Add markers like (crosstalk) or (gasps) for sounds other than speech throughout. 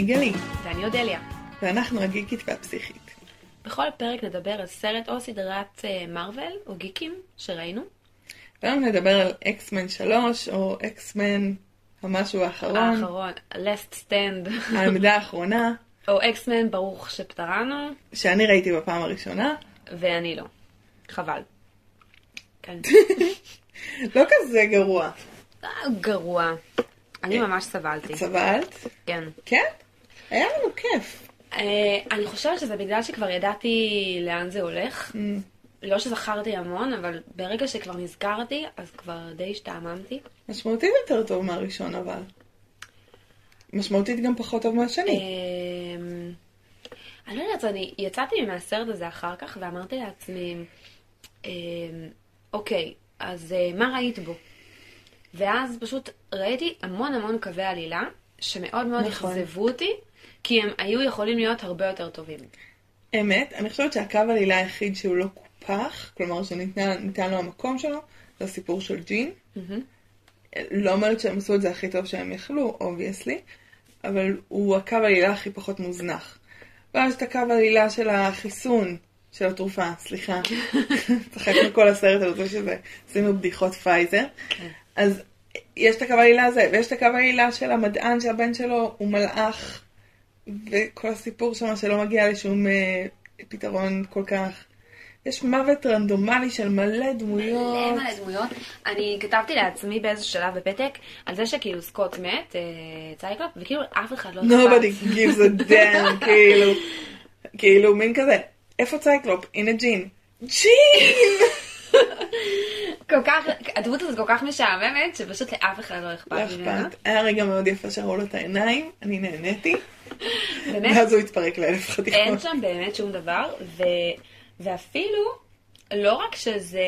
אני גלי, ואני אודליה. ואנחנו הגיקית והפסיכית. בכל פרק נדבר על סרט או סדרת אה, מארוול או גיקים שראינו. והיום נדבר על אקסמן 3 או אקסמן המשהו האחרון, האחרון, last stand, (laughs) העמדה האחרונה, או אקסמן ברוך שפטרנו, שאני ראיתי בפעם הראשונה. ואני לא. חבל. כן. (laughs) לא כזה גרוע. אה, גרוע. אני ממש סבלתי. סבלת? כן. כן? היה לנו כיף. אה, אני חושבת שזה בגלל שכבר ידעתי לאן זה הולך. לא שזכרתי המון, אבל ברגע שכבר נזכרתי, אז כבר די השתעממתי. משמעותית יותר טוב מהראשון אבל. משמעותית גם פחות טוב מהשני. אמ, אני לא יודעת, אני יצאתי מהסרט הזה אחר כך ואמרתי לעצמי, אמ, אוקיי, אז אה, מה ראית בו? ואז פשוט ראיתי המון המון קווי עלילה שמאוד מאוד נכון. אכזבו אותי, כי הם היו יכולים להיות הרבה יותר טובים. אמת, אני חושבת שהקו עלילה היחיד שהוא לא קופח, כלומר שניתן ניתן לו המקום שלו, זה הסיפור של ג'ין. לא אומרת שהם עשו את זה הכי טוב שהם יכלו, obviously, אבל הוא הקו העלילה הכי פחות מוזנח. ואז את הקו העלילה של החיסון, של התרופה, סליחה. (laughs) צחקנו כל הסרט על זה שזה, עשינו בדיחות פייזר. אז יש את הקו העלילה הזה, ויש את הקו העלילה של המדען שהבן שלו הוא מלאך, וכל הסיפור שם שלא מגיע לשום אה, פתרון כל כך. יש מוות רנדומלי של מלא דמויות. מלא מלא דמויות. אני כתבתי לעצמי באיזה שלב בפתק על זה שכאילו סקוט מת, אה, צייקלופ, וכאילו אף אחד לא nobody gives a damn, (laughs) כאילו, כאילו מין כזה, איפה צייקלופ? הנה ג'ין. ג'ין! (laughs) כל כך, הדמות הזאת כל כך משעממת, שפשוט לאף אחד לא אכפת לא ממנה. אכפת. היה רגע מאוד יפה שראו לו את העיניים, אני נהניתי, באמת, ואז הוא התפרק לאלף אין חתיכות. שם באמת שום דבר, ו... ואפילו, לא רק שזה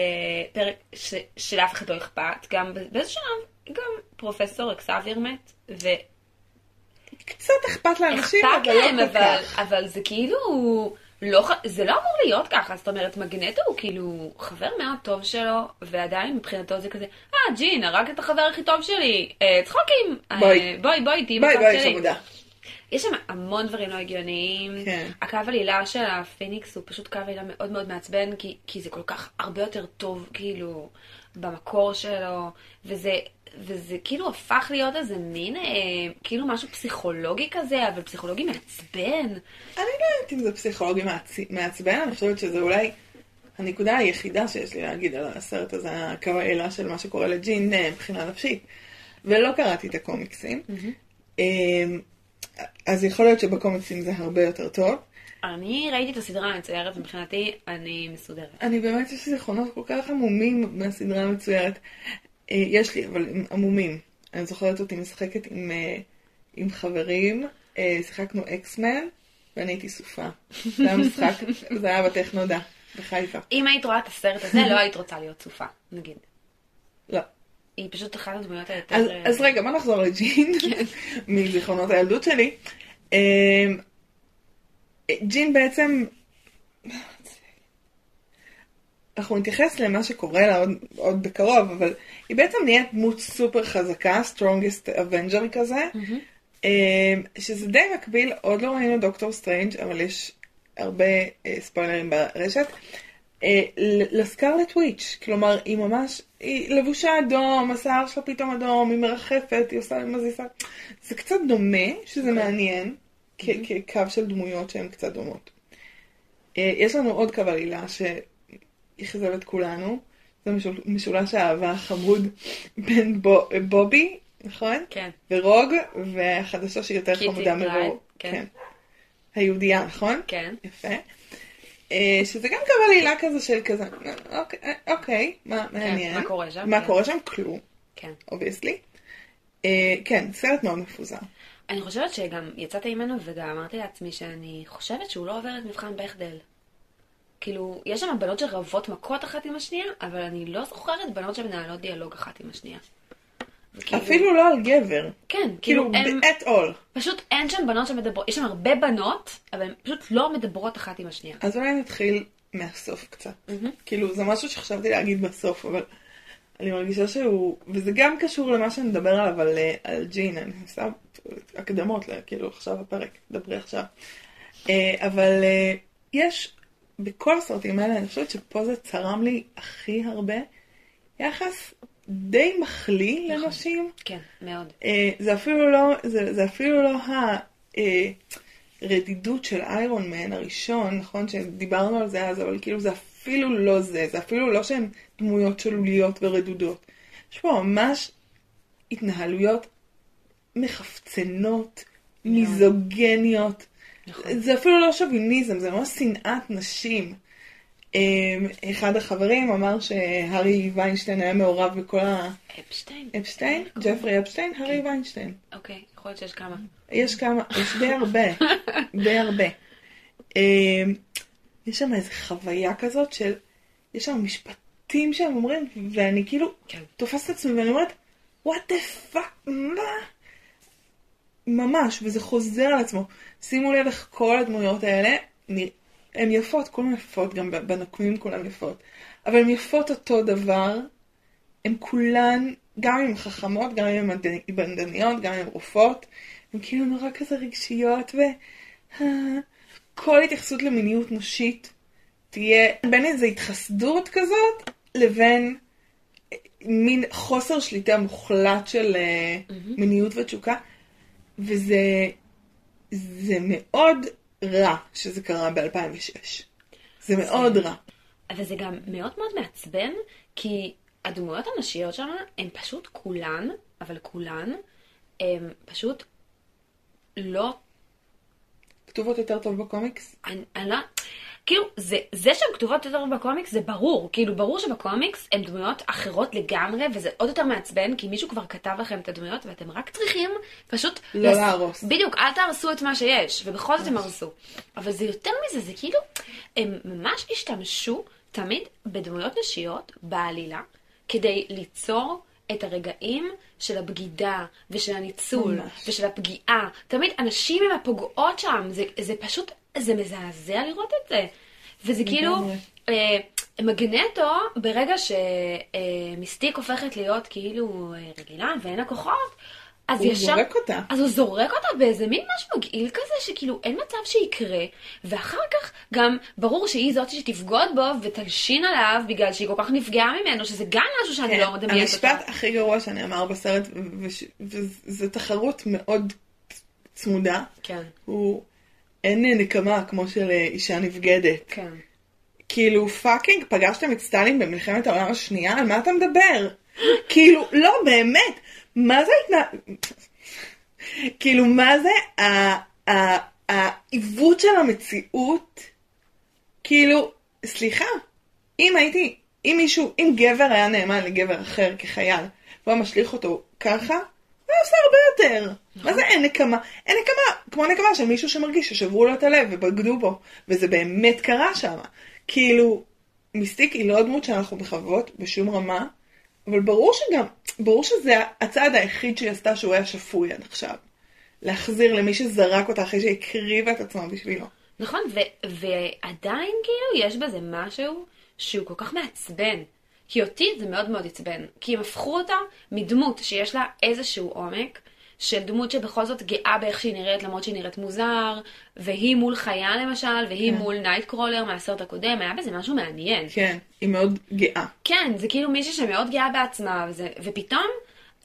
פרק ש... שלאף אחד לא אכפת, גם באיזה שלב, גם פרופסור אקסבייר מת, ואכפת קצת אכפת לאנשים, אבל להם, לא כל אבל, כך. אבל זה כאילו, לא, זה לא אמור להיות ככה, זאת אומרת, מגנטו הוא כאילו חבר מאוד טוב שלו, ועדיין מבחינתו זה כזה, אה, ג'ין, הרגת את החבר הכי טוב שלי, אה, צחוקים, אה, בואי. בואי, בואי, תהיי ביי בצד ביי שלי. חמודה. יש שם המון דברים לא הגיוניים. כן. הקו עלילה של הפיניקס הוא פשוט קו עלילה מאוד מאוד מעצבן, כי, כי זה כל כך הרבה יותר טוב, כאילו, במקור שלו, וזה, וזה כאילו הפך להיות איזה מין, אה, כאילו משהו פסיכולוגי כזה, אבל פסיכולוגי מעצבן. אני לא יודעת אם זה פסיכולוגי מעצ- מעצבן, אני חושבת שזה אולי הנקודה היחידה שיש לי להגיד על הסרט הזה, הקו העילה של מה שקורה לג'ין אה, מבחינה נפשית. ולא קראתי את הקומיקסים, אמ, אז יכול להיות שבקומיקסים זה הרבה יותר טוב. אני ראיתי את הסדרה המצוירת, מבחינתי אני מסודרת. אני באמת, יש לי זיכרונות כל כך עמומים מהסדרה המצוירת. אה, יש לי, אבל הם עמומים. אני זוכרת אותי משחקת עם, אה, עם חברים, אה, שיחקנו אקסמן, ואני הייתי סופה. זה היה משחק, (laughs) זה היה בטכנודה, בחיפה. אם היית רואה את הסרט הזה, לא היית רוצה להיות צופה, נגיד. לא. היא פשוט אחת הדמויות היותר... אז, אז רגע, בוא נחזור לג'ין, (laughs) מזיכרונות הילדות שלי. אה, ג'ין בעצם, אנחנו נתייחס למה שקורה לה עוד, עוד בקרוב, אבל היא בעצם נהיית דמות סופר חזקה, strongest avenger כזה, אה, שזה די מקביל, עוד לא ראינו דוקטור סטרנג', אבל יש הרבה אה, ספוילרים ברשת, לסקרלט וויץ', כלומר היא ממש, היא לבושה אדום, השיער שלה פתאום אדום, היא מרחפת, היא עושה מזיזה, זה קצת דומה, שזה מעניין, כ- כקו של דמויות שהן קצת דומות. אה, יש לנו עוד קו עלילה שאכזב את כולנו, זה משול, משולש האהבה החמוד בין בו, בובי, נכון? כן. ורוג, והחדשה שהיא יותר חמודה מרוג. כן. היהודייה, נכון? כן. יפה. אה, שזה גם קו עלילה כזה של כזה, אוקיי, אוקיי, מה מעניין. מה קורה שם? מה כן. קורה שם? כלום, כן. Obviously. כן, סרט מאוד מפוזר. אני חושבת שגם יצאתי ממנו וגם אמרתי לעצמי שאני חושבת שהוא לא עובר את מבחן בכדל. כאילו, יש שם בנות שרבות מכות אחת עם השנייה, אבל אני לא זוכרת בנות שמנהלות דיאלוג אחת עם השנייה. וכאילו- אפילו לא על גבר. כן, כאילו, כאילו, at all. פשוט אין שם בנות שמדברות, יש שם הרבה בנות, אבל הן פשוט לא מדברות אחת עם השנייה. אז אולי נתחיל מהסוף קצת. כאילו, זה משהו שחשבתי להגיד בסוף, אבל אני מרגישה שהוא, וזה גם קשור למה שנדבר עליו, על, אה, על ג'ין, אני עושה הקדמות, כאילו עכשיו הפרק, דברי עכשיו. אה, אבל אה, יש, בכל הסרטים האלה, אני חושבת שפה זה צרם לי הכי הרבה, יחס די מחליא נכון. לנשים. כן, מאוד. אה, זה אפילו לא, זה, זה אפילו לא הרדידות של איירון מן הראשון, נכון שדיברנו על זה אז, אבל כאילו זה אפילו לא זה, זה אפילו לא שהן דמויות שלוליות ורדודות. יש פה ממש התנהלויות מחפצנות, מיזוגניות. נכון. זה אפילו לא שוביניזם, זה ממש שנאת נשים. אמ, אחד החברים אמר שהארי ויינשטיין היה מעורב בכל ה... אפשטיין? אפשטיין? לו? ג'פרי אפשטיין? הארי ויינשטיין. אוקיי, יכול להיות שיש כמה. יש כמה, יש די הרבה, (laughs) די הרבה. אמ, יש שם איזו חוויה כזאת של, יש שם משפטים שהם אומרים, ואני כאילו כן. תופסת את עצמי ואני אומרת, what the fuck, מה? ממש, וזה חוזר על עצמו. שימו לב איך כל הדמויות האלה, הן יפות, כולן יפות, גם בנוקמים כולן יפות, אבל הן יפות אותו דבר, הן כולן, גם אם הן חכמות, גם אם הן בנדניות, גם אם הן רופאות, הן כאילו נורא כזה רגשיות, ו... אה, התייחסות למיניות נשית תהיה בין איזו התחסדות כזאת, לבין אה, מין חוסר שליטה מוחלט של אה, מיניות ותשוקה, וזה זה מאוד רע שזה קרה ב-2006. זה מאוד רע. אבל זה גם מאוד מאוד מעצבן, כי הדמויות הנשיות שם, הן פשוט כולן, אבל כולן, הן פשוט לא כתובות יותר טוב בקומיקס? אני, אני לא... כאילו, זה, זה שהן כתובות יותר בקומיקס זה ברור. כאילו, ברור שבקומיקס הן דמויות אחרות לגמרי, וזה עוד יותר מעצבן, כי מישהו כבר כתב לכם את הדמויות, ואתם רק צריכים פשוט... לא לס- להרוס. בדיוק, אל תהרסו את מה שיש, ובכל זאת הם הרסו. אבל זה יותר מזה, זה כאילו, הם ממש השתמשו תמיד בדמויות נשיות, בעלילה, כדי ליצור את הרגעים של הבגידה, ושל הניצול, ממש. ושל הפגיעה. תמיד אנשים הם הפוגעות שם, זה, זה פשוט, זה מזעזע לראות את זה. וזה כאילו. אה, מגנטו, ברגע שמיסטיק הופכת להיות כאילו אה, רגילה ואין לה כוחות, אז הוא ישר... זורק אותה. אז הוא זורק אותה באיזה מין משהו מגעיל כזה, שכאילו אין מצב שיקרה, ואחר כך גם ברור שהיא זאת שתבגוד בו ותלשין עליו בגלל שהיא כל כך נפגעה ממנו, שזה גם משהו שאני לא מדמיינת אותה. כן, המשפט הכי גרוע שנאמר בסרט, וש- וזו תחרות מאוד צמודה, כן, הוא אין נקמה כמו של אה, אישה נבגדת. כן. כאילו fucking פגשתם את סטלין במלחמת העולם השנייה? על מה אתה מדבר? (gasps) כאילו, לא, באמת, מה זה ההתנהג... כאילו, מה זה העיוות של המציאות? כאילו, סליחה, אם הייתי, אם מישהו, אם גבר היה נאמן לגבר אחר כחייל, והוא משליך אותו ככה, הוא היה עושה הרבה יותר. מה זה אין נקמה? אין נקמה, כמו נקמה של מישהו שמרגיש ששברו לו את הלב ובגדו בו, וזה באמת קרה שם. כאילו, מיסטיק היא לא דמות שאנחנו מחבבות בשום רמה, אבל ברור שגם, ברור שזה הצעד היחיד שהיא עשתה שהוא היה שפוי עד עכשיו. להחזיר למי שזרק אותה אחרי שהקריבה את עצמה בשבילו. נכון, ו- ועדיין כאילו יש בזה משהו שהוא כל כך מעצבן. כי אותי זה מאוד מאוד עצבן. כי הם הפכו אותה מדמות שיש לה איזשהו עומק, של דמות שבכל זאת גאה באיך שהיא נראית, למרות שהיא נראית מוזר, והיא מול חיה למשל, והיא כן. מול נייט קרולר מהסרט הקודם, היה בזה משהו מעניין. כן, היא מאוד גאה. כן, זה כאילו מישהי שמאוד גאה בעצמה, וזה, ופתאום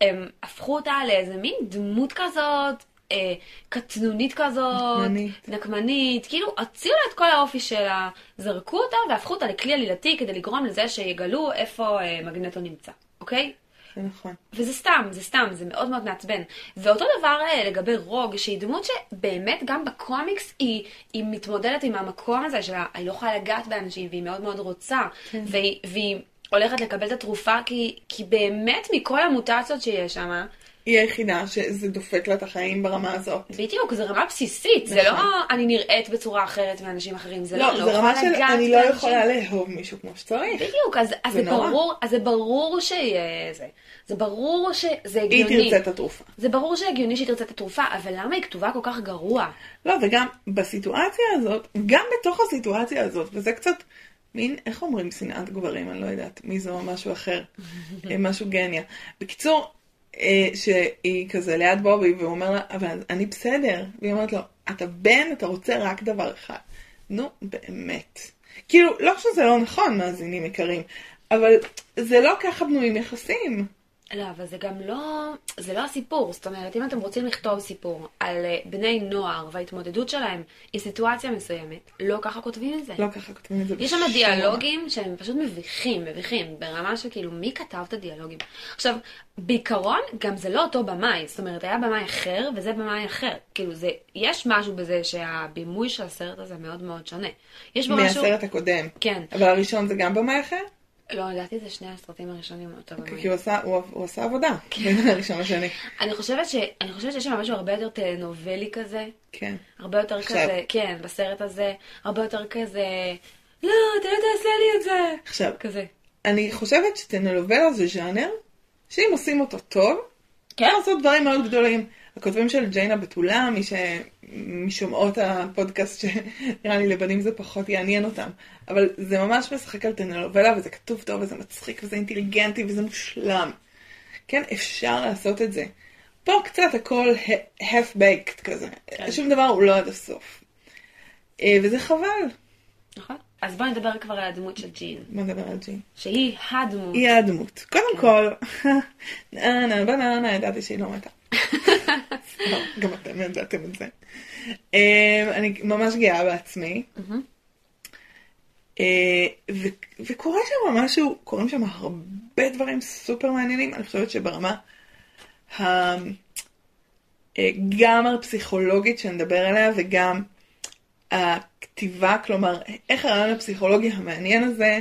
הם הפכו אותה לאיזה מין דמות כזאת, אה, קטנונית כזאת, נקמנית. נקמנית, כאילו הוציאו לה את כל האופי שלה, זרקו אותה והפכו אותה לכלי עלילתי כדי לגרום לזה שיגלו איפה אה, מגנטו נמצא, אוקיי? זה נכון. וזה סתם, זה סתם, זה מאוד מאוד מעצבן. ואותו דבר אה, לגבי רוג, שהיא דמות שבאמת גם בקומיקס היא, היא מתמודדת עם המקום הזה שלה, היא לא יכולה לגעת באנשים והיא מאוד מאוד רוצה, כן. והיא, והיא הולכת לקבל את התרופה כי, כי באמת מכל המוטציות שיש שם, היא היחידה שזה דופק לה את החיים ברמה הזאת. בדיוק, זו רמה בסיסית, זה נכון. לא אני נראית בצורה אחרת מאנשים אחרים, זה לא, לא, אני זה רמה יכולה של אני לא. יכולה לאהוב מישהו כמו שצריך. בדיוק, אז, אז זה. ברור, אז זה ברור שיהיה זה. זה ברור שזה היא הגיוני. תרצה את התרופה. זה ברור שהגיוני שהיא תרצה את התרופה, אבל למה היא כתובה כל כך גרוע? לא, וגם בסיטואציה הזאת, גם בתוך הסיטואציה הזאת, וזה קצת מין, איך אומרים שנאת גברים, אני לא יודעת, מי זו או משהו אחר, (laughs) אה, משהו גניה. בקיצור, שהיא כזה ליד בובי, והוא אומר לה, אבל אני בסדר. והיא אומרת לו, אתה בן, אתה רוצה רק דבר אחד. נו, באמת. כאילו, לא שזה לא נכון, מאזינים יקרים, אבל זה לא ככה בנויים יחסים. לא, אבל זה גם לא, זה לא הסיפור. זאת אומרת, אם אתם רוצים לכתוב סיפור על אה, בני נוער וההתמודדות שלהם עם סיטואציה מסוימת, לא ככה כותבים את זה. לא ככה כותבים את זה. יש שם דיאלוגים שהם פשוט מביכים, מביכים, ברמה של כאילו, מי כתב את הדיאלוגים? עכשיו, בעיקרון, גם זה לא אותו במאי, זאת אומרת, היה במאי אחר וזה במאי אחר. כאילו, זה, יש משהו בזה שהבימוי של הסרט הזה מאוד מאוד שונה. יש בו משהו... מהסרט הקודם. כן. אבל הראשון זה גם במאי אחר? לא, לדעתי זה שני הסרטים הראשונים אותו במאי. כי הוא עשה, הוא, הוא עשה עבודה. כן. בין הראשון לשני. אני חושבת, ש... אני חושבת שיש שם משהו הרבה יותר טלנובלי כזה. כן. הרבה יותר עכשיו. כזה, כן, בסרט הזה, הרבה יותר כזה, לא, אתה לא תעשה לי את זה. עכשיו, כזה. אני חושבת שטלנובלה זה ז'אנר, שאם עושים אותו טוב, כן. לעשות דברים מאוד גדולים. הכותבים של ג'יינה בתולה, מי ש... משומעות הפודקאסט שנראה לי לבנים זה פחות יעניין אותם. אבל זה ממש משחק על טלנובלה, וזה כתוב טוב, וזה מצחיק, וזה אינטליגנטי, וזה מושלם. כן, אפשר לעשות את זה. פה קצת הכל ה- half baked כזה. כן. שום דבר הוא לא עד הסוף. אה, וזה חבל. נכון. אז בואי נדבר כבר על הדמות של ג'ין, בוא נדבר על ג'ין. שהיא הדמות. היא הדמות. קודם כן. כל, (laughs) ננה בננה, ידעתי שהיא לא מתה. לא, גם אתם ידעתם את זה. אה, אני ממש גאה בעצמי. אה, וקורה שם משהו, קורים שם הרבה דברים סופר מעניינים. אני חושבת שברמה אה, גם הפסיכולוגית שנדבר עליה וגם הכתיבה, כלומר, איך הרעיון הפסיכולוגי המעניין הזה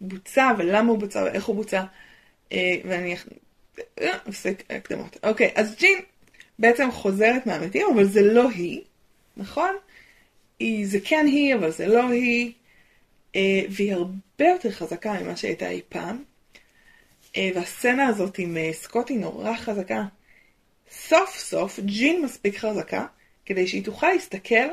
בוצע ולמה הוא בוצע ואיך הוא בוצע. אה, ואני אה, עושה הקדמות. אוקיי, אז ג'ין בעצם חוזרת מהמתים, אבל זה לא היא, נכון? היא, זה כן היא, אבל זה לא היא. אה, והיא הרבה יותר חזקה ממה שהייתה אי פעם. אה, והסצנה הזאת עם אה, סקוט היא נורא חזקה. סוף סוף ג'ין מספיק חזקה כדי שהיא תוכל להסתכל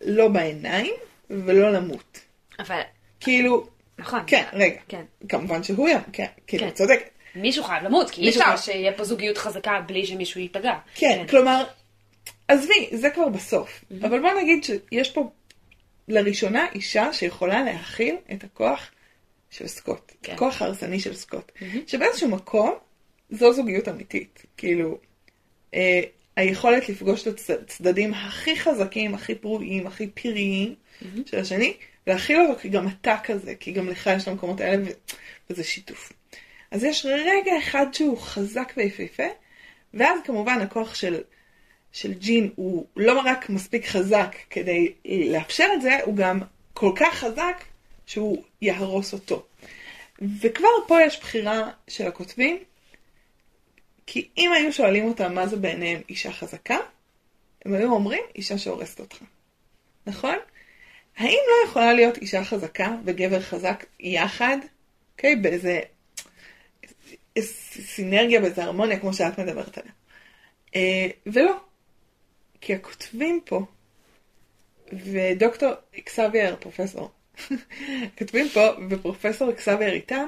לא בעיניים ולא למות. אבל, כאילו, נכון. כן, רגע, כן. כמובן שהוא ים, כן, כאילו, כן. צודקת. מישהו חייב למות, כי אי אפשר חייב. שיהיה פה זוגיות חזקה בלי שמישהו ייפגע. כן, כלומר, עזבי, זה כבר בסוף. אבל בוא נגיד שיש פה לראשונה אישה שיכולה להכיל את הכוח של סקוט. כן. הכוח ההרסני של סקוט. שבאיזשהו מקום זו זוגיות אמיתית. כאילו, אה, היכולת לפגוש את הצדדים הכי חזקים, הכי פרועים, הכי פראיים של השני, להכיל אותו כי גם אתה כזה, כי גם לך יש את המקומות האלה, ו- וזה שיתוף. אז יש רגע אחד שהוא חזק ויפהפה, ואז כמובן הכוח של, של ג'ין הוא לא רק מספיק חזק כדי לאפשר את זה, הוא גם כל כך חזק שהוא יהרוס אותו. וכבר פה יש בחירה של הכותבים, כי אם היו שואלים אותם מה זה בעיניהם אישה חזקה, הם היו אומרים אישה שהורסת אותך. נכון? האם לא יכולה להיות אישה חזקה וגבר חזק יחד, אוקיי? באיזה איזו סינרגיה, באיזה הרמוניה, כמו שאת מדברת עליה. אה, ולא. כי הכותבים פה, ודוקטור אקסבייר, פרופסור, (laughs) כותבים פה, ופרופסור אקסבייר איתם,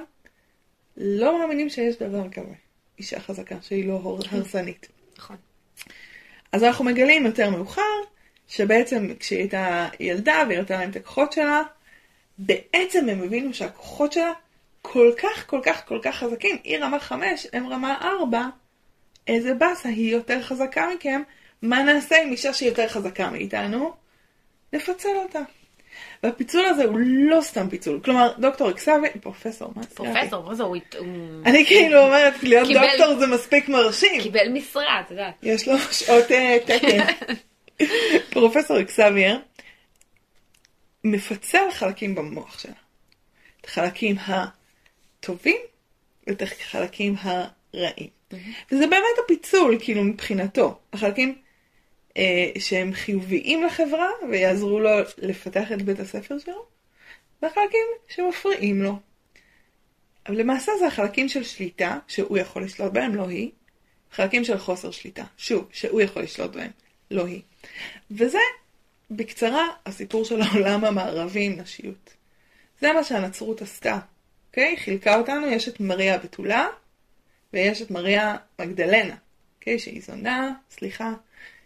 לא מאמינים שיש דבר כזה. אישה חזקה, שהיא לא הור- הרסנית. נכון. אז אנחנו מגלים יותר מאוחר, שבעצם כשהיא הייתה ילדה והיא הראתה להם את הכוחות שלה, בעצם הם הבינו שהכוחות שלה כל כך כל כך כל כך חזקים. היא רמה 5, הם רמה 4, איזה באסה, היא יותר חזקה מכם, מה נעשה עם אישה שהיא יותר חזקה מאיתנו? נפצל אותה. והפיצול הזה הוא לא סתם פיצול, כלומר דוקטור אקסבי, פרופסור, מה זה? פרופסור, הת- הוא אני כאילו אומרת, להיות דוקטור זה מספיק מרשים. קיבל משרה, את יודעת. יש לו שעות אה, תקן. (laughs) פרופסור אקסבייר מפצל חלקים במוח שלה. את החלקים הטובים ואת החלקים הרעים. וזה באמת הפיצול, כאילו, מבחינתו. החלקים אה, שהם חיוביים לחברה ויעזרו לו לפתח את בית הספר שלו, והחלקים שמפריעים לו. אבל למעשה זה החלקים של שליטה, שהוא יכול לשלוט בהם, לא היא. חלקים של חוסר שליטה, שוב, שהוא יכול לשלוט בהם, לא היא. וזה, בקצרה, הסיפור של העולם המערבי עם נשיות. זה מה שהנצרות עשתה, אוקיי? חילקה אותנו, יש את מריה הבתולה, ויש את מריה מגדלנה, אוקיי? שהיא זונה, סליחה,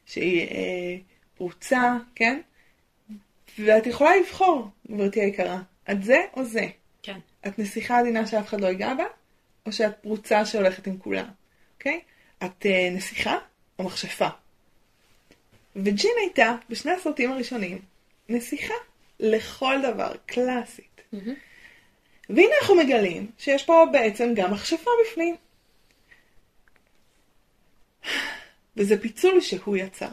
שהיא אה, פרוצה, כן? ואת יכולה לבחור, גברתי היקרה, את זה או זה. כן. את נסיכה עדינה שאף אחד לא ייגע בה, או שאת פרוצה שהולכת עם כולם, אוקיי? את אה, נסיכה או מכשפה. וג'ין הייתה, בשני הסרטים הראשונים, נסיכה לכל דבר, קלאסית. והנה אנחנו מגלים שיש פה בעצם גם מכשפה בפנים. וזה פיצול שהוא יצר.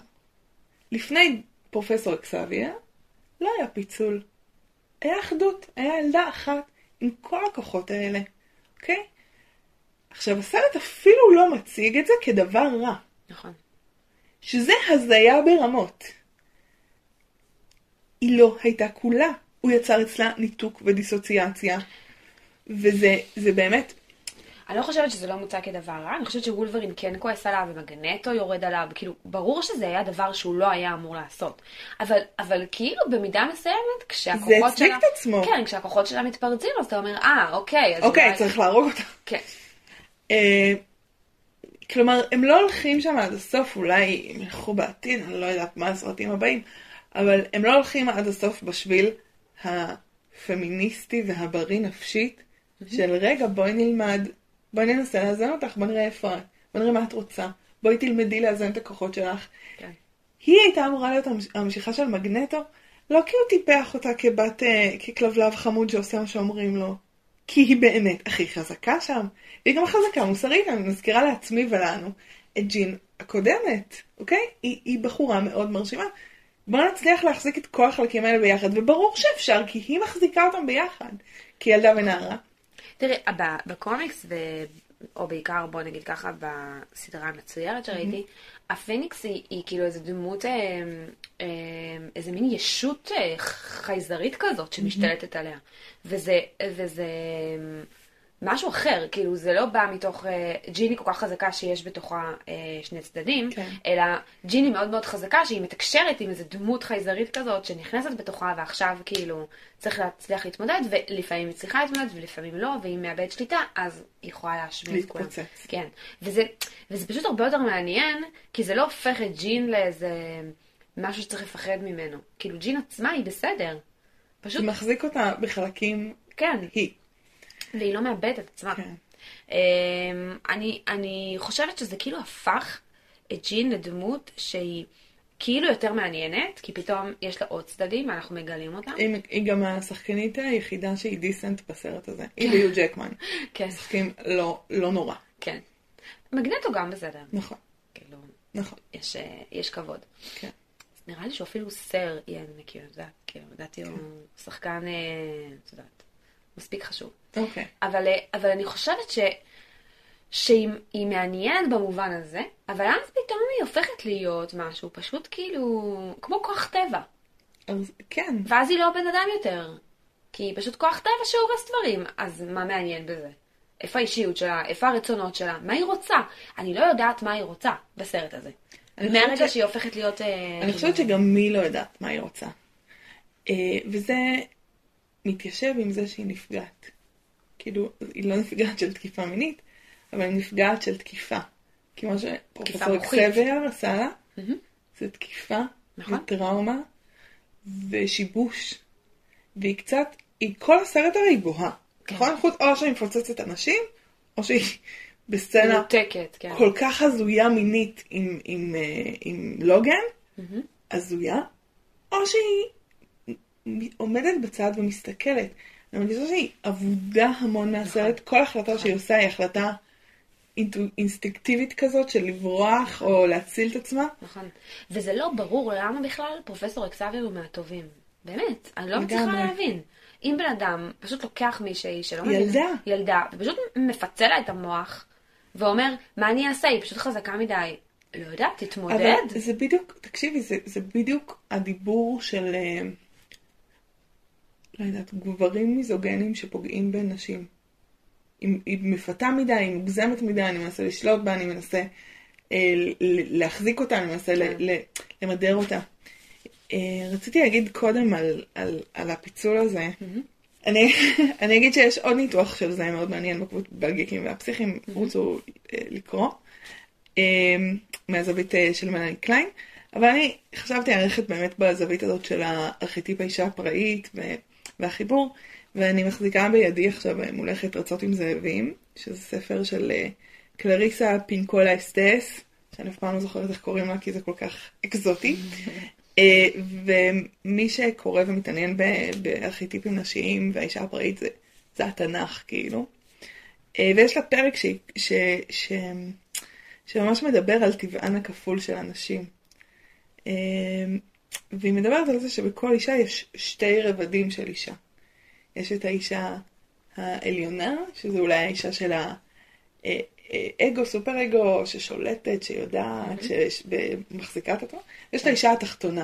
לפני פרופסור אקסביה, לא היה פיצול. היה אחדות, היה ילדה אחת עם כל הכוחות האלה, אוקיי? עכשיו, הסרט אפילו לא מציג את זה כדבר רע, נכון. שזה הזיה ברמות. היא לא הייתה כולה. הוא יצר אצלה ניתוק ודיסוציאציה. וזה זה באמת, אני לא חושבת שזה לא מוצג כדבר רע, אני חושבת שוולברין כן כועס עליו ומגנטו יורד עליו, כאילו, ברור שזה היה דבר שהוא לא היה אמור לעשות. אבל, אבל כאילו במידה מסוימת, זה כשהכוחות הצדיק שלה... את עצמו. כן, כשהכוחות שלה מתפרצים, אז אתה אומר, אה, אוקיי, אוקיי, אולי... צריך להרוג אותה. כן, אה, כלומר, הם לא הולכים שם עד הסוף, אולי הם ילכו בעתיד, אני לא יודעת מה הסרטים הבאים, אבל הם לא הולכים עד הסוף בשביל הפמיניסטי והבריא נפשית, של רגע, בואי נלמד, בואי ננסה לאזן אותך, בואי נראה איפה את, בואי נראה מה את רוצה, בואי תלמדי לאזן את הכוחות שלך. כן. היא הייתה אמורה להיות המש- המשיכה של מגנטו, לא כי הוא טיפח אותה כבת, אה, ככלבלב חמוד שעושה מה שאומרים לו, כי היא באמת הכי חזקה שם. והיא גם חזקה מוסרית, אני מזכירה לעצמי ולנו את ג'ין הקודמת, אוקיי? היא, היא בחורה מאוד מרשימה. בואו נצליח להחזיק את כל החלקים האלה ביחד, וברור שאפשר, כי היא מחזיקה אותם ביחד, כילדה ונערה. תראי, בקומיקס, ו... או בעיקר, בוא נגיד ככה, בסדרה המצוירת שראיתי, הפניקס היא, היא כאילו איזו דמות, אה, אה, איזה מין ישות אה, חייזרית כזאת שמשתלטת עליה. וזה, וזה משהו אחר, כאילו זה לא בא מתוך אה, ג'יני כל כך חזקה שיש בתוכה אה, שני צדדים, כן. אלא ג'יני מאוד מאוד חזקה שהיא מתקשרת עם איזו דמות חייזרית כזאת שנכנסת בתוכה ועכשיו כאילו צריך להצליח להתמודד ולפעמים היא צריכה להתמודד ולפעמים לא ואם מאבד שליטה אז היא יכולה להשמיד את כולם. כן, וזה, וזה פשוט הרבה יותר מעניין כי זה לא הופך את ג'ין לאיזה משהו שצריך לפחד ממנו. כאילו ג'ין עצמה היא בסדר. פשוט, מחזיק אותה בחלקים, כן, היא. והיא לא מאבדת את עצמה. כן. אמ, אני, אני חושבת שזה כאילו הפך את ג'ין לדמות שהיא כאילו יותר מעניינת, כי פתאום יש לה עוד צדדים ואנחנו מגלים אותם. היא, היא גם השחקנית היחידה שהיא דיסנט בסרט הזה. היא ויו ג'קמן. (laughs) כן, משחקים לא, לא נורא. כן. מגנטו גם בסדר. נכון, כאילו, נכון. יש, אה, יש כבוד. כן. נראה לי שאפילו סר יהיה, כאילו, את יודעת, כאילו, לדעתי הוא שחקן, אה, את יודעת, מספיק חשוב. אוקיי. אבל, אה, אבל אני חושבת ש, שהיא היא מעניינת במובן הזה, אבל אז פתאום היא הופכת להיות משהו פשוט כאילו, כמו כוח טבע. אז כן. ואז היא לא בן אדם יותר. כי היא פשוט כוח טבע שהורס דברים. אז מה מעניין בזה? איפה האישיות שלה? איפה הרצונות שלה? מה היא רוצה? אני לא יודעת מה היא רוצה בסרט הזה. מהרגע ש- שהיא הופכת להיות... אה, אני כאילו- חושבת שגם היא לא יודעת מה היא רוצה. אה, וזה מתיישב עם זה שהיא נפגעת. כאילו, היא לא נפגעת של תקיפה מינית, אבל היא נפגעת של תקיפה. כי מה שפרופסור. אקסבייר עשה לה. זה תקיפה, נכון. וטראומה, ושיבוש. והיא קצת, היא כל הסרט הרי בוהה. כן. נכון? חוץ, או שהיא מפוצצת אנשים, או שהיא בסצנה מנותקת, כן. כל כך הזויה מינית עם, עם, אה, עם לוגן. הזויה, או שהיא עומדת בצד ומסתכלת. אני מרגישה שהיא אבודה המון מהסרט, כל החלטה שהיא עושה היא החלטה אינסטינקטיבית כזאת של לברוח או להציל את עצמה. נכון. וזה לא ברור למה בכלל פרופסור אקסאבייר הוא מהטובים. באמת, אני לא מצליחה. להבין. אם בן אדם פשוט לוקח מישהי שלא מבינה- ילדה. ילדה, ופשוט מפצל לה את המוח, ואומר, מה אני אעשה? היא פשוט חזקה מדי. לא יודעת, תתמודד. אבל זה בדיוק, תקשיבי, זה, זה בדיוק הדיבור של, אה, לא יודעת, גברים מיזוגנים שפוגעים בנשים. היא, היא מפתה מדי, היא מוגזמת מדי, אני מנסה לשלוט בה, אני מנסה אה, להחזיק אותה, אני מנסה כן. ל, ל, למדר אותה. אה, רציתי להגיד קודם על, על, על הפיצול הזה. אני, (laughs) אני אגיד שיש עוד ניתוח של זה מאוד מעניין בקבוצ- בגיקים והפסיכים, רוצו אה, לקרוא, אה, מהזווית אה, של מלאני קליין, אבל אני חשבתי ללכת באמת בזווית הזאת של הארכיטיפ האישה הפראית ו- והחיבור, ואני מחזיקה בידי עכשיו אה, מולכת רצות עם זאבים, שזה ספר של אה, קלריסה פינקולה אסטס, שאני אף פעם לא זוכרת איך קוראים לה כי זה כל כך אקזוטי. (laughs) אה, ומי שקורא ומתעניין בארכיטיפים נשיים והאישה הפראית זה, זה התנ"ך כאילו. ויש לה פרק ש, ש, ש, שממש מדבר על טבען הכפול של הנשים. אה, והיא מדברת על זה שבכל אישה יש שתי רבדים של אישה. יש את האישה העליונה, שזה אולי האישה של האגו, סופר אגו, ששולטת, שיודעת, שמחזיקה את עצמה. יש את האישה התחתונה,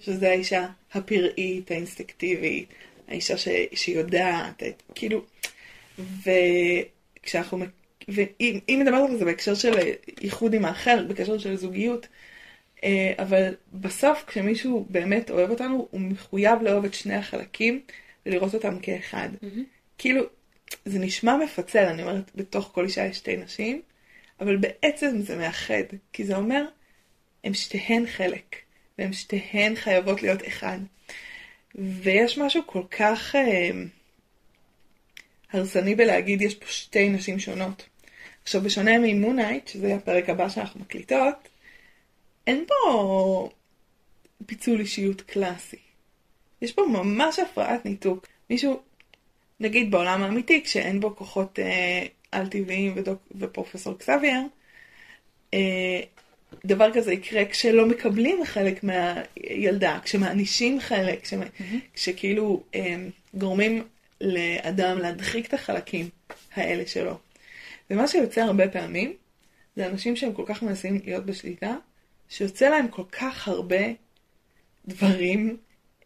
שזה האישה הפראית, האינסטקטיבית, האישה ש, שיודעת, כאילו, וכשאנחנו, והיא היא מדברת על זה בהקשר של איחוד עם האחר, בקשר של זוגיות, אה, אבל בסוף כשמישהו באמת אוהב אותנו, הוא מחויב לאהוב את שני החלקים ולראות אותם כאחד. כאילו, זה נשמע מפצל, אני אומרת, בתוך כל אישה יש שתי נשים, אבל בעצם זה מאחד, כי זה אומר, הם שתיהן חלק, והן שתיהן חייבות להיות אחד. ויש משהו כל כך אה, הרסני בלהגיד, יש פה שתי נשים שונות. עכשיו, בשונה ממונייט, שזה הפרק הבא שאנחנו מקליטות, אין פה פיצול אישיות קלאסי. יש פה ממש הפרעת ניתוק. מישהו, נגיד בעולם האמיתי, כשאין בו כוחות אה, על-טבעיים ודוק, ופרופסור קסבייר, אה, דבר כזה יקרה כשלא מקבלים חלק מהילדה, כשמענישים חלק, כשמ... mm-hmm. כשכאילו אה, גורמים לאדם להדחיק את החלקים האלה שלו. ומה שיוצא הרבה פעמים, זה אנשים שהם כל כך מנסים להיות בשליטה, שיוצא להם כל כך הרבה דברים,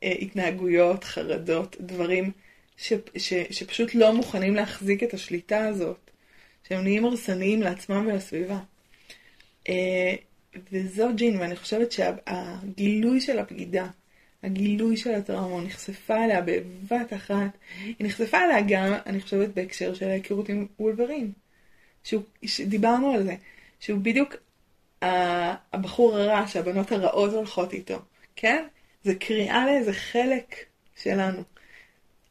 אה, התנהגויות, חרדות, דברים ש, ש, שפשוט לא מוכנים להחזיק את השליטה הזאת, שהם נהיים הרסניים לעצמם ולסביבה. אה, וזו ג'ין, ואני חושבת שהגילוי של הבגידה, הגילוי של הטראומה, נחשפה אליה בבת אחת, היא נחשפה אליה גם, אני חושבת, בהקשר של ההיכרות עם וולברין. שהוא, שדיברנו על זה, שהוא בדיוק הבחור הרע שהבנות הרעות הולכות איתו, כן? זה קריאה לאיזה חלק שלנו.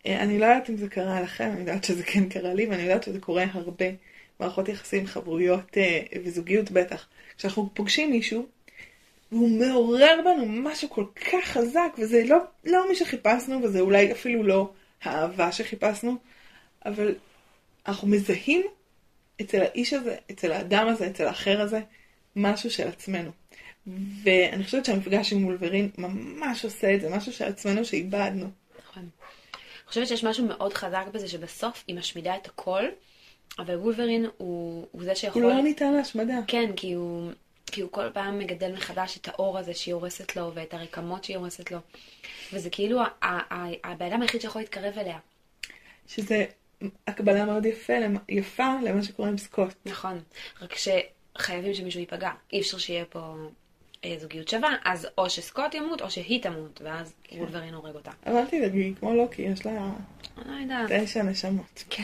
אני לא יודעת אם זה קרה לכם, אני יודעת שזה כן קרה לי, ואני יודעת שזה קורה הרבה. מערכות יחסים, חברויות וזוגיות בטח. כשאנחנו פוגשים מישהו, והוא מעורר בנו משהו כל כך חזק, וזה לא, לא מי שחיפשנו, וזה אולי אפילו לא האהבה שחיפשנו, אבל אנחנו מזהים אצל האיש הזה, אצל האדם הזה, אצל האחר הזה, משהו של עצמנו. ואני חושבת שהמפגש עם וולברין ממש עושה את זה, משהו של עצמנו שאיבדנו. נכון. אני חושבת שיש משהו מאוד חזק בזה שבסוף היא משמידה את הכל, אבל וולברין הוא, הוא זה שיכול... הוא לא ניתן להשמדה. כן, כי הוא, כי הוא כל פעם מגדל מחדש את האור הזה שהיא הורסת לו, ואת הרקמות שהיא הורסת לו. וזה כאילו הבן אדם היחיד שיכול להתקרב אליה. שזה הקבלה מאוד יפה, יפה למה שקורה עם סקוט. נכון, רק שחייבים שמישהו ייפגע. אי אפשר שיהיה פה אה, זוגיות שווה, אז או שסקוט ימות או שהיא תמות, ואז כן. וולברין הורג אותה. אבל אל תדאגי, כמו לוקי, יש לה לא תשע נשמות. כן.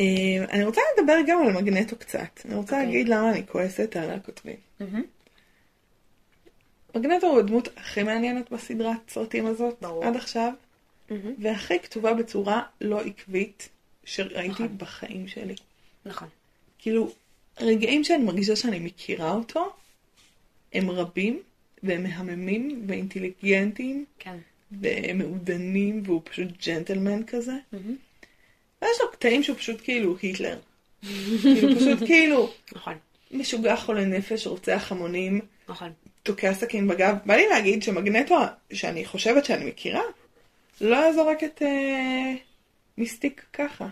אה, אני רוצה לדבר גם על מגנטו קצת. אני רוצה okay. אוקיי. להגיד למה אני כועסת על הכותבים. Mm-hmm. מגנטו הוא הדמות הכי מעניינת בסדרת סרטים הזאת, ברור. עד עכשיו, mm-hmm. והכי כתובה בצורה לא עקבית שראיתי נכון. בחיים שלי. נכון. כאילו, רגעים שאני מרגישה שאני מכירה אותו, הם רבים, והם מהממים ואינטליגנטים, כן. ומעודנים, והוא פשוט ג'נטלמן כזה. Mm-hmm. ויש לו קטעים שהוא פשוט כאילו היטלר. כאילו פשוט כאילו, נכון. משוגע חולה נפש, רוצח המונים, נכון. תוקע סכין בגב. בא לי להגיד שמגנטו, שאני חושבת שאני מכירה, לא היה זורק את אה, מיסטיק ככה.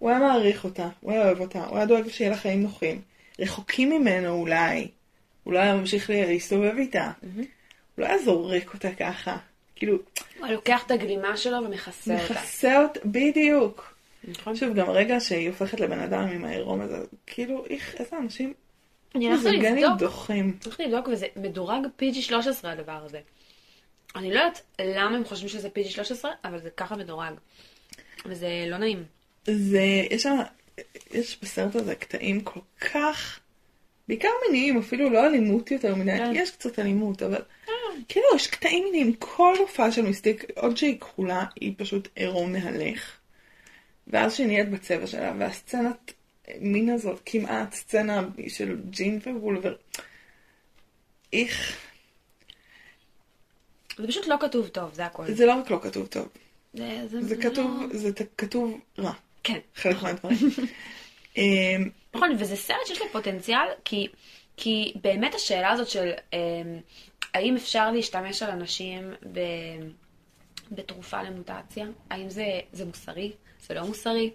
הוא היה מעריך אותה, הוא היה אוהב אותה, הוא היה דואג שיהיה לה חיים נוחים. רחוקים ממנו אולי, הוא לא היה ממשיך להסתובב איתה. הוא לא היה זורק אותה ככה. כאילו... הוא לוקח את הגלימה שלו ומכסה אותה. מכסה אותה, בדיוק. נכון. שוב, גם הרגע שהיא הופכת לבן אדם עם העירום הזה, כאילו, איך, איזה אנשים... אני הולכת לבדוק. דוחים. צריך לבדוק, וזה מדורג PG-13 הדבר הזה. אני לא יודעת למה הם חושבים שזה PG-13, אבל זה ככה מדורג. וזה לא נעים. זה, יש שם יש בסרט הזה קטעים כל כך, בעיקר מיניים, אפילו לא אלימות יותר מדי, כן. יש קצת אלימות, אבל כאילו יש קטעים מיניים, כל הופעה של מיסטיק, עוד שהיא כחולה, היא פשוט עירום מהלך. ואז שהיא נהיית בצבע שלה, והסצנת מין הזאת, כמעט סצנה של ג'ין ווולבר, איך, זה פשוט לא כתוב טוב, זה הכל. זה לא רק לא כתוב טוב, זה, זה, זה לא- כתוב, זה ת- כתוב רע, כן. חלק מהדברים. (laughs) אמ, נכון, וזה סרט שיש לו פוטנציאל, כי, כי באמת השאלה הזאת של אה, האם אפשר להשתמש על אנשים ב, בתרופה למוטציה, האם זה, זה מוסרי, זה לא מוסרי.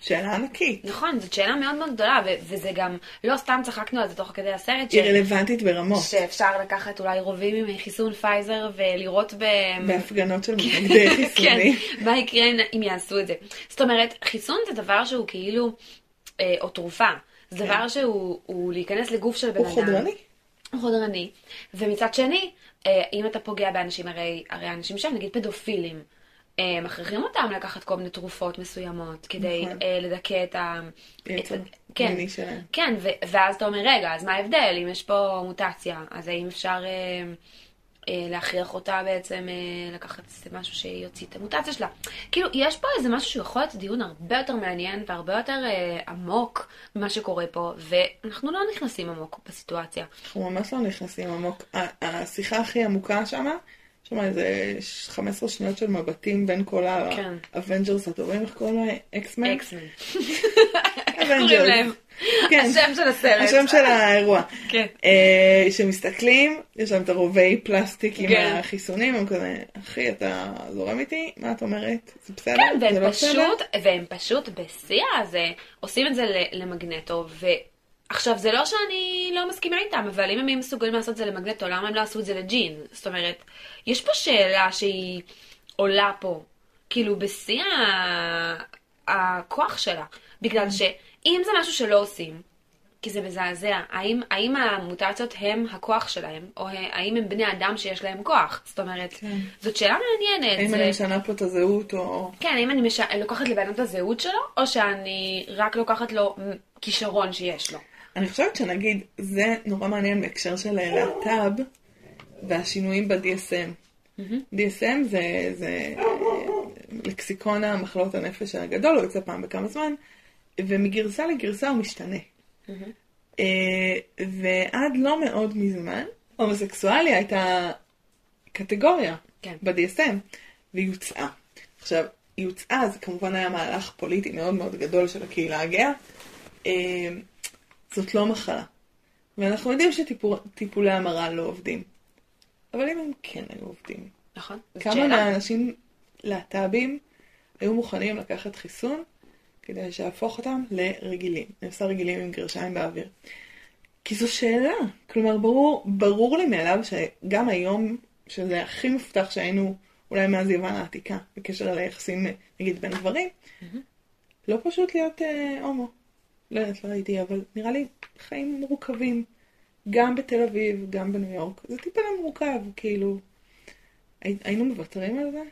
שאלה ענקית, נכון, זאת שאלה מאוד מאוד גדולה, ו- וזה גם, לא סתם צחקנו על זה תוך כדי הסרט, ש- היא רלוונטית ברמות, שאפשר לקחת אולי רובים עם חיסון פייזר ולירות ב... בהפגנות של מתנגדי (laughs) חיסונים. כן, מה יקרה אם- יעשו את זה. זאת אומרת, חיסון זה דבר שהוא כאילו, אה, או תרופה, זה דבר שהוא הוא להיכנס לגוף של בן הוא אדם. חודרני. הוא חודרני. ומצד שני, אה, אם אתה פוגע באנשים, הרי, הרי אנשים שם, נגיד פדופילים, מכריחים אותם לקחת כל מיני תרופות מסוימות כדי נכון. אה, לדכא את ה... יצר את- כן, שלהם. כן, ו- ואז אתה אומר, רגע, אז מה ההבדל? אם יש פה מוטציה, אז האם אפשר אה, אה, להכריח אותה בעצם אה, לקחת משהו שיוציא את המוטציה שלה? כאילו, יש פה איזה משהו שיכול להיות דיון הרבה יותר מעניין והרבה יותר אה, עמוק ממה שקורה פה, ואנחנו לא נכנסים עמוק בסיטואציה. אנחנו ממש לא נכנסים עמוק. השיחה הכי עמוקה שמה, יש שם איזה 15 שניות של מבטים בין כל כן. ה Avengers הטובים, איך קוראים להם? X-Men? X-Men. (laughs) איך קוראים להם? כן. השם של הסרט. השם של האירוע. כן. אה, שמסתכלים, יש להם את הרובי פלסטיק עם כן. החיסונים, הם כזה, אחי, אתה זורם איתי? מה את אומרת? זה בסדר? כן, והם לא? פשוט, והם פשוט בשיא הזה עושים את זה למגנטו, ועכשיו זה לא שאני לא מסכימה איתם, אבל אם הם מסוגלים לעשות את זה למגנטו, למה הם לא עשו את זה לג'ין? זאת אומרת, יש פה שאלה שהיא עולה פה, כאילו בשיא הכוח שלה, בגלל שאם זה משהו שלא עושים, כי זה מזעזע. האם, האם המוטציות הם הכוח שלהם, או האם הם בני אדם שיש להם כוח? זאת אומרת, כן. זאת שאלה מעניינת. האם זה- אני משנה פה את הזהות, או... כן, האם אני מש... לוקחת לבן את הזהות שלו, או שאני רק לוקחת לו כישרון שיש לו. אני חושבת שנגיד, זה נורא מעניין בהקשר של להט"ב והשינויים ב-DSM. DSM זה, זה אה, לקסיקון המחלות הנפש הגדול, הוא יוצא פעם בכמה זמן, ומגרסה לגרסה הוא משתנה. אה, ועד לא מאוד מזמן, הומוסקסואליה הייתה קטגוריה כן. ב-DSM, והיא יוצאה. עכשיו, היא יוצאה, זה כמובן היה מהלך פוליטי מאוד מאוד גדול של הקהילה הגאה. זאת לא מחלה. ואנחנו יודעים שטיפולי המרה לא עובדים. אבל אם הם כן היו עובדים, נכון? כמה. מהאנשים להט"בים היו מוכנים לקחת חיסון כדי שיהפוך אותם לרגילים. אני עושה רגילים עם גרשיים באוויר. כי זו שאלה. כלומר, ברור, ברור לי מאליו שגם היום, שזה הכי מפותח שהיינו אולי מאז יוון העתיקה, בקשר ליחסים, נגיד, בין גברים, לא פשוט להיות אה, הומו. לא יודעת, לא ראיתי, אבל נראה לי חיים מורכבים. גם בתל אביב, גם בניו יורק. זה טיפה מורכב, כאילו. הי- היינו מוותרים על זה?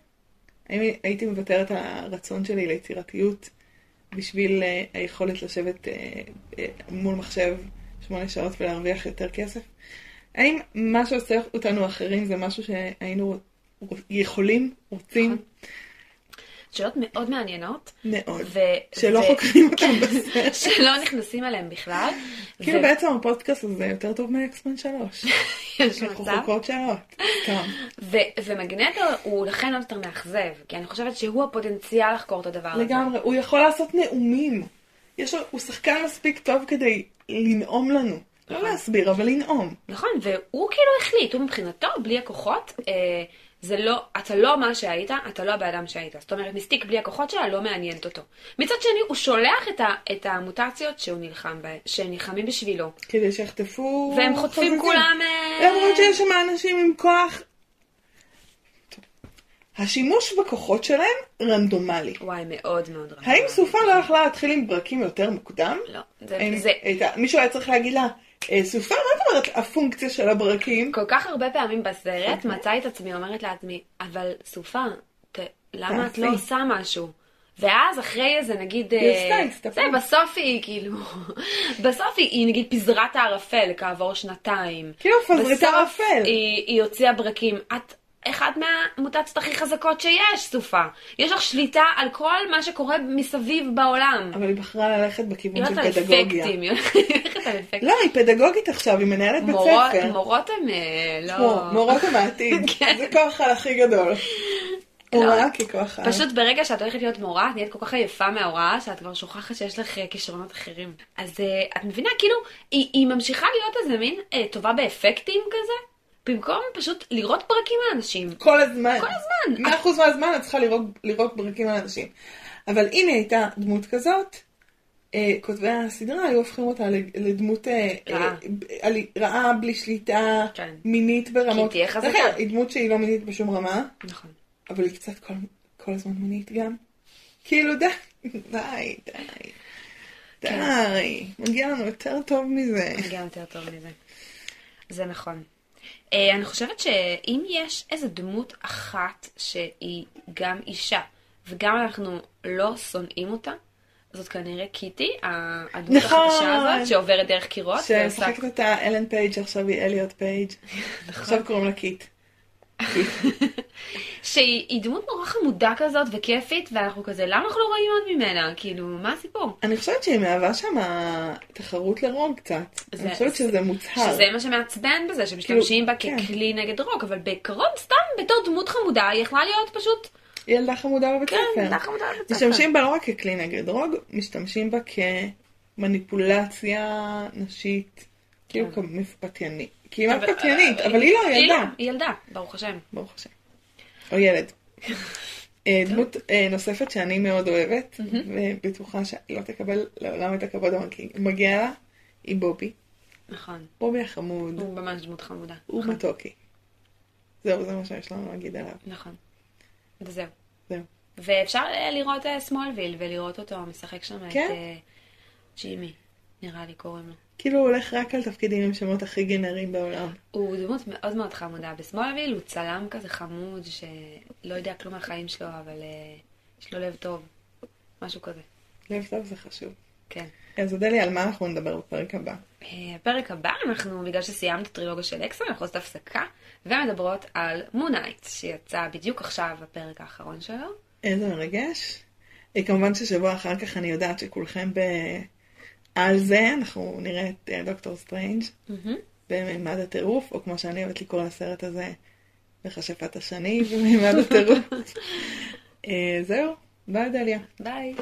הייתי מוותרת על הרצון שלי ליצירתיות בשביל אה, היכולת לשבת אה, אה, מול מחשב שמונה שעות ולהרוויח יותר כסף? האם מה שעושה אותנו אחרים זה משהו שהיינו יכולים, רוצים שאלות מאוד מעניינות. מאוד, ו- שלא ו- חוקרים אותם בסרט? (laughs) שלא נכנסים אליהם בכלל. כאילו ו- בעצם הפודקאסט הזה יותר טוב מאקסמן 3. (laughs) יש אנחנו מצב. חוקרות שאלות. ו- ומגנטו הוא לכן עוד יותר מאכזב, כי אני חושבת שהוא הפוטנציאל לחקור את הדבר הזה. לגמרי, הוא יכול לעשות נאומים. יש לו, הוא שחקן מספיק טוב כדי לנאום לנו. לא נכון. להסביר, אבל לנאום. נכון, והוא כאילו החליט, הוא מבחינתו, בלי הכוחות, אה, זה לא, אתה לא מה שהיית, אתה לא הבן אדם שהיית. זאת אומרת, מיסטיק בלי הכוחות שלה לא מעניינת אותו. מצד שני, הוא שולח את, ה, את המוטציות שהוא נלחם בהן, שהם נלחמים בשבילו. כדי שיחטפו... והם חוטפים חזקים. כולם... אה, למרות שיש שם אנשים עם כוח... השימוש בכוחות שלהם רנדומלי. וואי, מאוד מאוד רע. האם סופה לא יכלה להתחיל עם ברקים יותר מוקדם? לא, זה, האם זה הייתה- מישהו היה צריך להגיד לה, "אה, סופה, מה את אומרת הפונקציה של הברקים? כל כך הרבה פעמים בסרט. מצאתי את עצמי אומרת לעצמי, אבל סופה, ת, למה את תעשי." לא עושה משהו? ואז אחרי איזה נגיד, היא אה, עשתה. זה בסוף היא כאילו, (laughs) בסוף היא, היא נגיד פיזרה את הערפל כעבור שנתיים. כאילו, פזרי את בסוף. היא, היא הוציאה ברקים. את אחת מהמוטציות הכי חזקות שיש, סופה. יש לך שליטה על כל מה שקורה מסביב בעולם. אבל היא בחרה ללכת בכיוון של פדגוגיה. אפקטים, היא הולכת על אפקטים. לא, היא פדגוגית עכשיו, היא מנהלת בית ספר. מורות הן אה, לא... מורות המעתיד. (laughs) כן. זה כוח הכי גדול. הוראה ככוח על. פשוט ברגע שאת הולכת להיות מורה, את נהיית כל כך עייפה מההוראה, שאת כבר שוכחת שיש לך אה, כישרונות אחרים. אז אה, את מבינה, כאילו, היא, היא ממשיכה להיות איזה מין טובה באפקטים כזה, במקום פשוט לראות פרקים לאנשים. כל הזמן. כל הזמן. מאה אחוז מהזמן את צריכה לראות, לראות ברקים על אנשים. אבל אם היא הייתה דמות כזאת, אה, כותבי הסדרה היו הופכים אותה לדמות אה, רעה. אה, על- רעה בלי שליטה, כן. מינית ברמות. כי היא תהיה חזקה. אגב, היא דמות שהיא לא מינית בשום רמה, נכון. אבל היא קצת כל, כל הזמן מינית גם. כאילו די, די, די. כן. די, מגיע לנו יותר טוב מזה. גם יותר טוב מזה. זה נכון. אה, אני חושבת שאם יש איזה דמות אחת שהיא גם אישה, וגם אנחנו לא שונאים אותה, זאת כנראה קיטי, הדמות נכון. החדשה הזאת שעוברת דרך קירות. שמשחקת אותה אלן פייג', עכשיו היא אליוט פייג'. (laughs) נכון. עכשיו קוראים לה קיט. (laughs) שהיא היא דמות נורא חמודה כזאת וכיפית, ואנחנו כזה, למה אנחנו לא רואים עוד ממנה? כאילו, מה הסיפור? אני חושבת שהיא מהווה שם תחרות לרוג קצת. זה- אני חושבת שזה מוצהר. שזה מה שמעצבן בזה, שמשתמשים בה כן. ככלי נגד רוג, אבל בעיקרון סתם בתור דמות חמודה, היא יכלה להיות פשוט, היא ילדה חמודה בבית כן, ספר. ילדה חמודה בבית ספר. משתמשים בה לא רק ככלי נגד רוג, משתמשים בה כמניפולציה נשית, כאילו כן. כמפתיינית. כמעט אבל- פתיינית, אבל היא לא היא ילדה. לא, היא ילדה, ברוך השם. ברוך השם. או ילד. אה, דמות אה, נוספת שאני מאוד אוהבת, ובטוחה שלא תקבל לעולם את הכבוד המגיע לה, היא בובי. נכון. בובי החמוד, הוא ממש דמות חמודה. הוא נכון. מתוקי. זהו, זה מה שיש לנו להגיד עליו. נכון. וזהו. זהו. ואפשר אה, לראות סמולוויל ולראות אותו משחק שם את כן. אה, ג'ימי, נראה לי קוראים לו. כאילו הוא הולך רק על תפקידים עם שמות הכי גנריים בעולם. הוא דמות מאוד מאוד חמודה. ב Smallville הוא צלם כזה חמוד שלא יודע כלום מהחיים שלו, אבל אה, יש לו לב טוב. משהו כזה. לב טוב זה חשוב. כן. אז אודליה, על מה אנחנו נדבר בפרק הבא? אה, הפרק הבא, אנחנו, בגלל שסיימנו את הטרילוגיה של אקסטרה, אנחנו עושות הפסקה, ומדברות על Moon Knight, שיצא בדיוק עכשיו בפרק האחרון שלו. איזה מרגש. אה, כמובן ששבוע אחר כך אני יודעת שכולכם ב... על זה, אנחנו נראה את אה, דוקטור סטרנג' במימד הטירוף, או כמו שאני אוהבת לקרוא לסרט הזה, מכשפת השני במימד הטירוף. (laughs) אה, זהו, ביי אודליה. ביי.